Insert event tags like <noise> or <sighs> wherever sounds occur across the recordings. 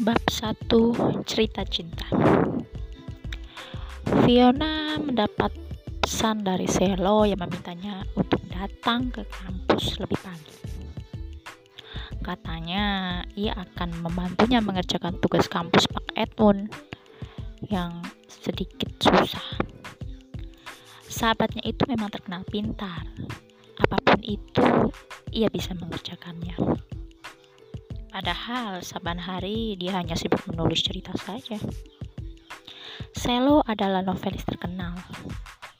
Bab 1 Cerita Cinta Fiona mendapat pesan dari Selo yang memintanya untuk datang ke kampus lebih pagi. Katanya ia akan membantunya mengerjakan tugas kampus Pak Edmund yang sedikit susah. Sahabatnya itu memang terkenal pintar. Apa pun itu, ia bisa mengerjakannya. Padahal saban hari dia hanya sibuk menulis cerita saja. Selo adalah novelis terkenal,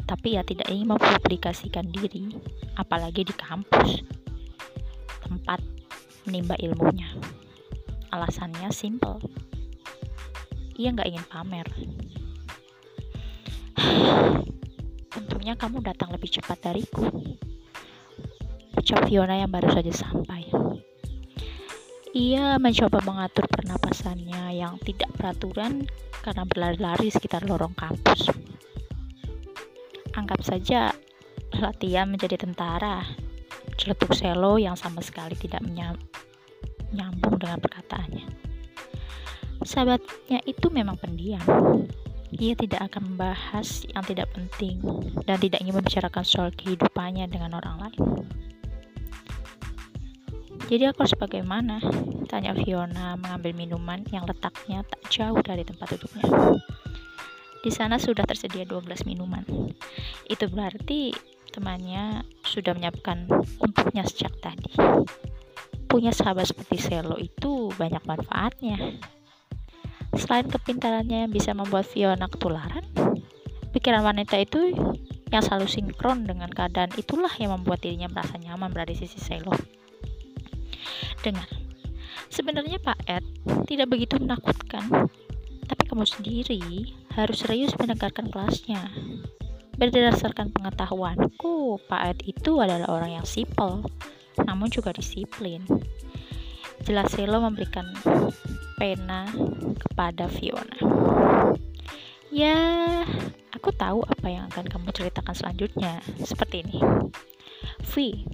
tapi ia tidak ingin mempublikasikan diri, apalagi di kampus, tempat menimba ilmunya. Alasannya simple, ia nggak ingin pamer. <sighs> Untungnya kamu datang lebih cepat dariku, ucap Fiona yang baru saja sampai. Ia mencoba mengatur pernapasannya yang tidak peraturan karena berlari-lari sekitar lorong kampus. Anggap saja latihan menjadi tentara. Celetuk Selo yang sama sekali tidak menyambung dengan perkataannya. Sahabatnya itu memang pendiam. Ia tidak akan membahas yang tidak penting dan tidak ingin membicarakan soal kehidupannya dengan orang lain. Jadi aku harus bagaimana? Tanya Fiona mengambil minuman yang letaknya tak jauh dari tempat duduknya. Di sana sudah tersedia 12 minuman. Itu berarti temannya sudah menyiapkan untuknya sejak tadi. Punya sahabat seperti Selo itu banyak manfaatnya. Selain kepintarannya yang bisa membuat Fiona ketularan, pikiran wanita itu yang selalu sinkron dengan keadaan itulah yang membuat dirinya merasa nyaman berada di sisi Selo. Dengar, sebenarnya Pak Ed tidak begitu menakutkan, tapi kamu sendiri harus serius mendengarkan kelasnya. Berdasarkan pengetahuanku, Pak Ed itu adalah orang yang simpel, namun juga disiplin. Jelas Selo memberikan pena kepada Fiona. Ya, aku tahu apa yang akan kamu ceritakan selanjutnya. Seperti ini. Vi,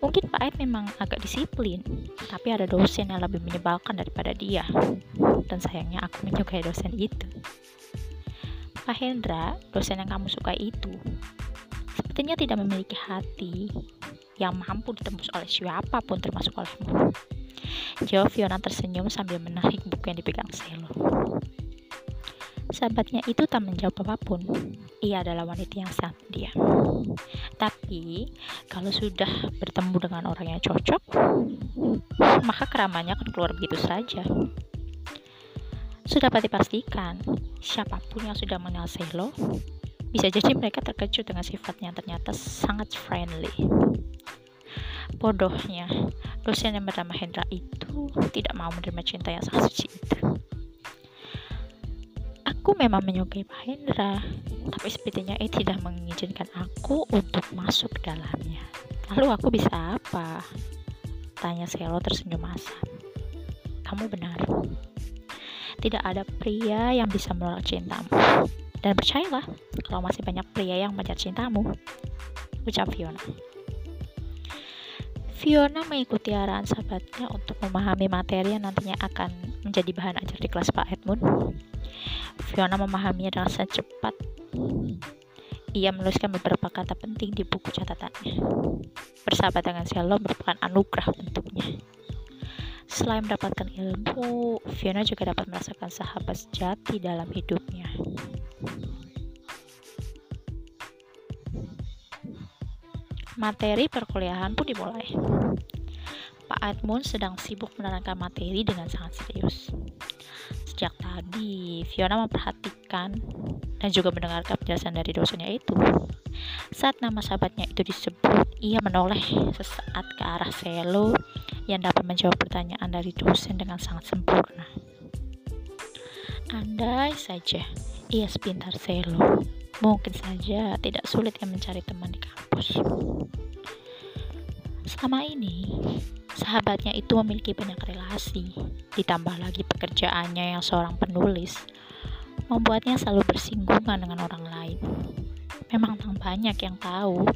Mungkin Pak Ed memang agak disiplin, tapi ada dosen yang lebih menyebalkan daripada dia. Dan sayangnya aku menyukai dosen itu. Pak Hendra, dosen yang kamu suka itu, sepertinya tidak memiliki hati yang mampu ditembus oleh siapa pun termasuk olehmu. Jawab Fiona tersenyum sambil menarik buku yang dipegang Selo. Sahabatnya itu tak menjawab apa pun. Ia adalah wanita yang sangat dia. Tapi, kalau sudah bertemu dengan orang yang cocok, maka keramanya akan keluar begitu saja. Sudah pasti pastikan, siapa pun yang sudah mengenal Selo, bisa jadi mereka terkejut dengan sifatnya yang ternyata sangat friendly. Bodohnya, dosen yang bernama Hendra itu tidak mau menerima cinta yang sangat suci itu. Aku memang menyukai Pak Hendra, tapi sepertinya ia tidak mengizinkan aku untuk masuk ke dalamnya. Lalu aku bisa apa? Tanya Selo tersenyum asam. Kamu benar. Tidak ada pria yang bisa menolak cintamu. Dan percayalah, kalau masih banyak pria yang mengejar cintamu. Ucap Fiona. Fiona mengikuti arahan sahabatnya untuk memahami materi yang nantinya akan menjadi bahan ajar di kelas Pak Edmund. Fiona memahaminya dengan sangat cepat. Ia menuliskan beberapa kata penting di buku catatannya. Bersahabat dengan Selo merupakan anugerah untuknya. Selain mendapatkan ilmu, Fiona juga dapat merasakan sahabat sejati dalam hidupnya. Materi perkuliahan pun dimulai. Edmund sedang sibuk menerangkan materi dengan sangat serius. Sejak tadi, Fiona memperhatikan dan juga mendengarkan penjelasan dari dosennya itu. Saat nama sahabatnya itu disebut, ia menoleh sesaat ke arah Selo yang dapat menjawab pertanyaan dari dosen dengan sangat sempurna. Andai saja ia sepintar Selo, mungkin saja tidak sulit yang mencari teman di kampus. Selama ini, sahabatnya itu memiliki banyak relasi, ditambah lagi pekerjaannya yang seorang penulis, membuatnya selalu bersinggungan dengan orang lain. Memang tak banyak yang tahu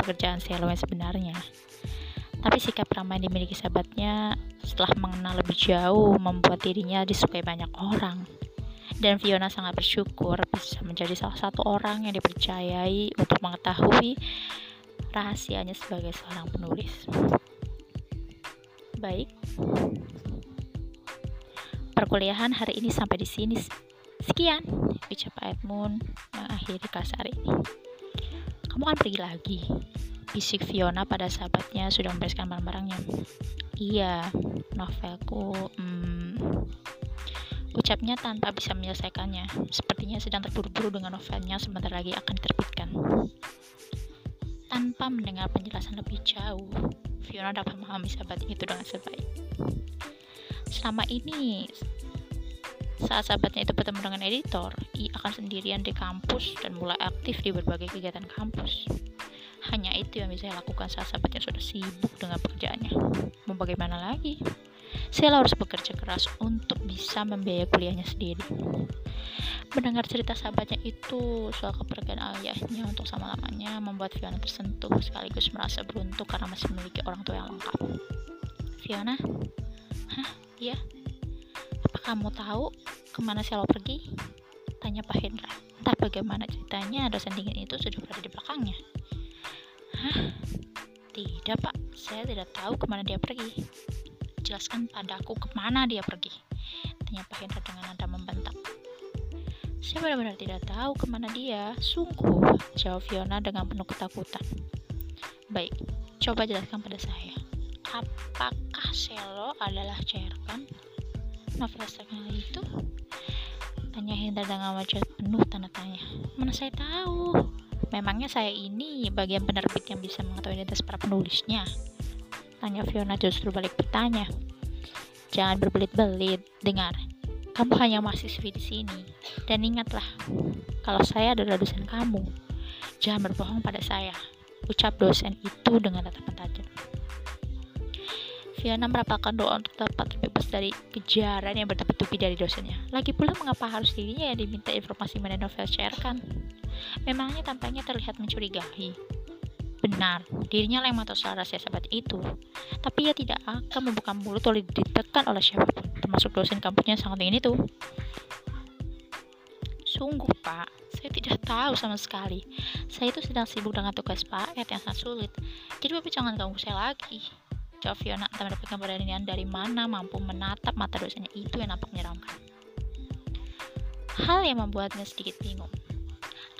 pekerjaan Selo yang sebenarnya. Tapi sikap ramah yang dimiliki sahabatnya setelah mengenal lebih jauh membuat dirinya disukai banyak orang. Dan Fiona sangat bersyukur bisa menjadi salah satu orang yang dipercayai untuk mengetahui rahasianya sebagai seorang penulis. Baik, perkuliahan hari ini sampai di sini. Sekian, ucap Edmund mengakhiri kelas hari ini. Kamu akan pergi lagi, bisik Fiona pada sahabatnya sudah membereskan barang-barangnya. Iya, novelku, hmm, ucapnya tanpa bisa menyelesaikannya. Sepertinya sedang terburu-buru dengan novelnya sebentar lagi akan diterbitkan. Tanpa mendengar penjelasan lebih jauh, Fiona dapat memahami sahabatnya itu dengan sebaik. Selama ini, saat sahabatnya itu bertemu dengan editor, ia akan sendirian di kampus dan mulai aktif di berbagai kegiatan kampus. Hanya itu yang bisa saya lakukan saat sahabatnya sudah sibuk dengan pekerjaannya. Mau bagaimana lagi? Saya harus bekerja keras untuk bisa membiayai kuliahnya sendiri. Mendengar cerita sahabatnya itu soal kepergian ayahnya untuk sama-lamanya membuat Fiona tersentuh sekaligus merasa beruntung karena masih memiliki orang tua yang lengkap. Fiona? Hah? Iya? Apa kamu tahu ke mana Selo pergi? Tanya Pak Hendra. Entah bagaimana ceritanya dosen dingin itu sudah berada di belakangnya. Hah? Tidak, Pak. Saya tidak tahu ke mana dia pergi. Jelaskan padaku ke mana dia pergi. Tanya Pak Hendra dengan nada membentak. Saya benar-benar tidak tahu ke mana dia. Sungguh, jawab Fiona dengan penuh ketakutan. Baik, coba jelaskan pada saya. Apakah Selo adalah Cerkan? Novel terkenal itu? Tanya Hendra dengan wajah penuh tanda tanya. Mana saya tahu? Memangnya saya ini bagian penerbit yang bisa mengetahui identitas para penulisnya? Tanya Fiona justru balik bertanya. Jangan berbelit-belit, dengar. Kamu hanya mahasiswi di sini. Dan ingatlah, kalau saya adalah dosen kamu, jangan berbohong pada saya. Ucap dosen itu dengan tatapan tajam. Fiona merapalkan doa untuk dapat terbebas dari kejaran yang bertubi-tubi dari dosennya. Lagi pula mengapa harus dirinya yang diminta informasi mengenai novel sharekan? Memangnya tampaknya terlihat mencurigai. Benar, dirinya rahasia sahabat itu. Tapi ia tidak akan membuka mulut oleh ditekan oleh siapa pun, termasuk dosen kampusnya sangat ingin itu. Sungguh, Pak, saya tidak tahu sama sekali. Saya itu sedang sibuk dengan tugas Pak Ed yang sangat sulit. Jadi Bapak jangan ganggu saya lagi. Jawab Fiona tak mendapatkan keberanian dari mana mampu menatap mata dosennya itu yang nampak menyeramkan. Hal yang membuatnya sedikit bingung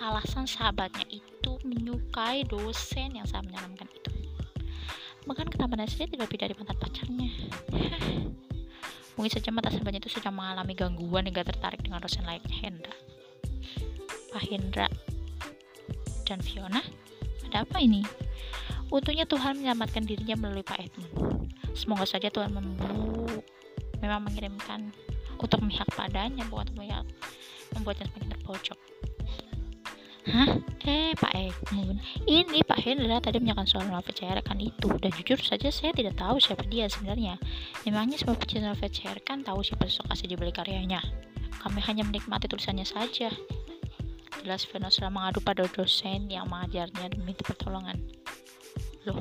alasan sahabatnya itu menyukai dosen yang sangat menyeramkan itu. Bahkan ketampanan saja tidak lebih dari mantan pacarnya. <laughs> Mungkin saja mata sahabatnya itu sedang mengalami gangguan hingga tertarik dengan dosen layaknya Hendra. Pak Hendra dan Fiona, ada apa ini? Untungnya Tuhan menyelamatkan dirinya melalui Pak Edmund. Semoga saja Tuhan membu memang mengirimkan untuk memihak padanya bukan memihak membuatnya semakin terpojok. Hah? Eh, Pak Edmund. Ini Pak Hendra tadi menyampaikan soal novel kan itu. Dan jujur saja saya tidak tahu siapa dia sebenarnya. Memangnya semua pecinta novel kan tahu siapa sosok asli di balik karyanya. Kami hanya menikmati tulisannya saja. Jelas sudah mengadu pada dosen yang mengajarnya demi pertolongan. Loh,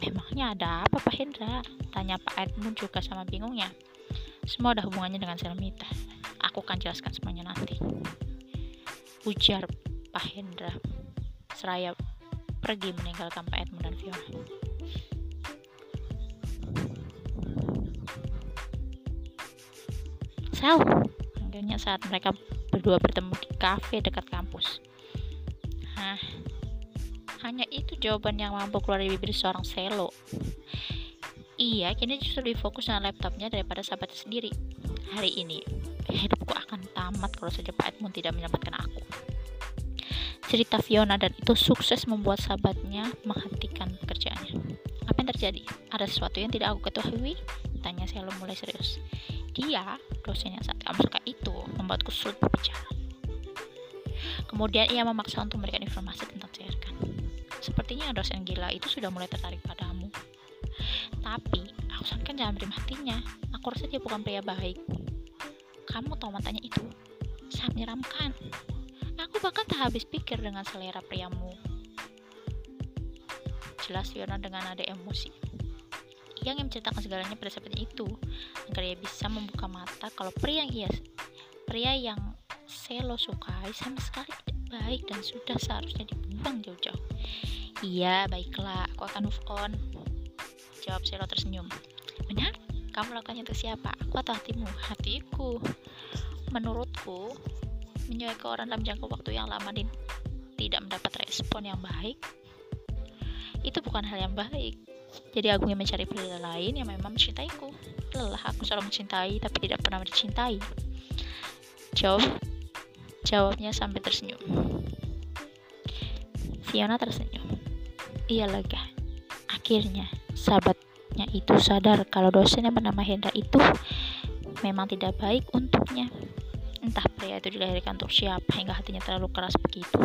memangnya ada apa Pak Hendra? Tanya Pak Edmund juga sama bingungnya. Semua ada hubungannya dengan Selmita. Aku akan jelaskan semuanya nanti. Ujar Pak Hendra seraya pergi meninggalkan Pak Edmund dan Fiona. Sel, akhirnya saat mereka berdua bertemu di kafe dekat kampus. Hah, hanya itu jawaban yang mampu keluar dari bibir seorang selo. Iya, kini justru lebih fokus dengan laptopnya daripada sahabatnya sendiri. Hari ini, hidupku akan tamat kalau saja Pak Edmund tidak menyelamatkan aku cerita Fiona dan itu sukses membuat sahabatnya menghentikan pekerjaannya. Apa yang terjadi? Ada sesuatu yang tidak aku ketahui? Tanya Selo mulai serius. Dia, dosen yang saat kamu suka itu, membuatku sulit berbicara. Kemudian ia memaksa untuk memberikan informasi tentang Serkan. Sepertinya dosen gila itu sudah mulai tertarik padamu. Tapi, aku sarankan jangan beri hatinya. Aku rasa dia bukan pria baik. Kamu tahu mantannya itu? Sangat menyeramkan. Aku bahkan tak habis pikir dengan selera priamu. Jelas Fiona dengan nada emosi. yang menceritakan segalanya pada sahabatnya itu agar ia bisa membuka mata kalau pria yang ia pria yang Selo sukai sama sekali tidak baik dan sudah seharusnya dibuang jauh-jauh. Iya, baiklah, aku akan move on. Jawab Selo tersenyum. Benar? Kamu lakukannya untuk siapa? Aku atau hatimu? Hatiku. Menurutku, menyuai ke orang dalam jangka waktu yang lama dan tidak mendapat respon yang baik, itu bukan hal yang baik. Jadi aku ingin mencari pria lain yang memang mencintaiku. Lelah aku selalu mencintai tapi tidak pernah dicintai. Jawab Jawabnya sampai tersenyum. Fiona tersenyum. Ia lega. Akhirnya, sahabatnya itu sadar kalau dosen yang bernama Hendra itu memang tidak baik untuknya. Entah pria itu dilahirkan untuk siapa hingga hatinya terlalu keras begitu.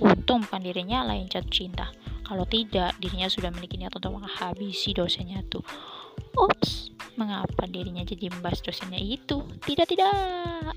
Untung bukan dirinya lain jatuh cinta. Kalau tidak, dirinya sudah memiliki niat untuk menghabisi dosennya tuh. Ups, mengapa dirinya jadi membahas dosennya itu? Tidak, tidak.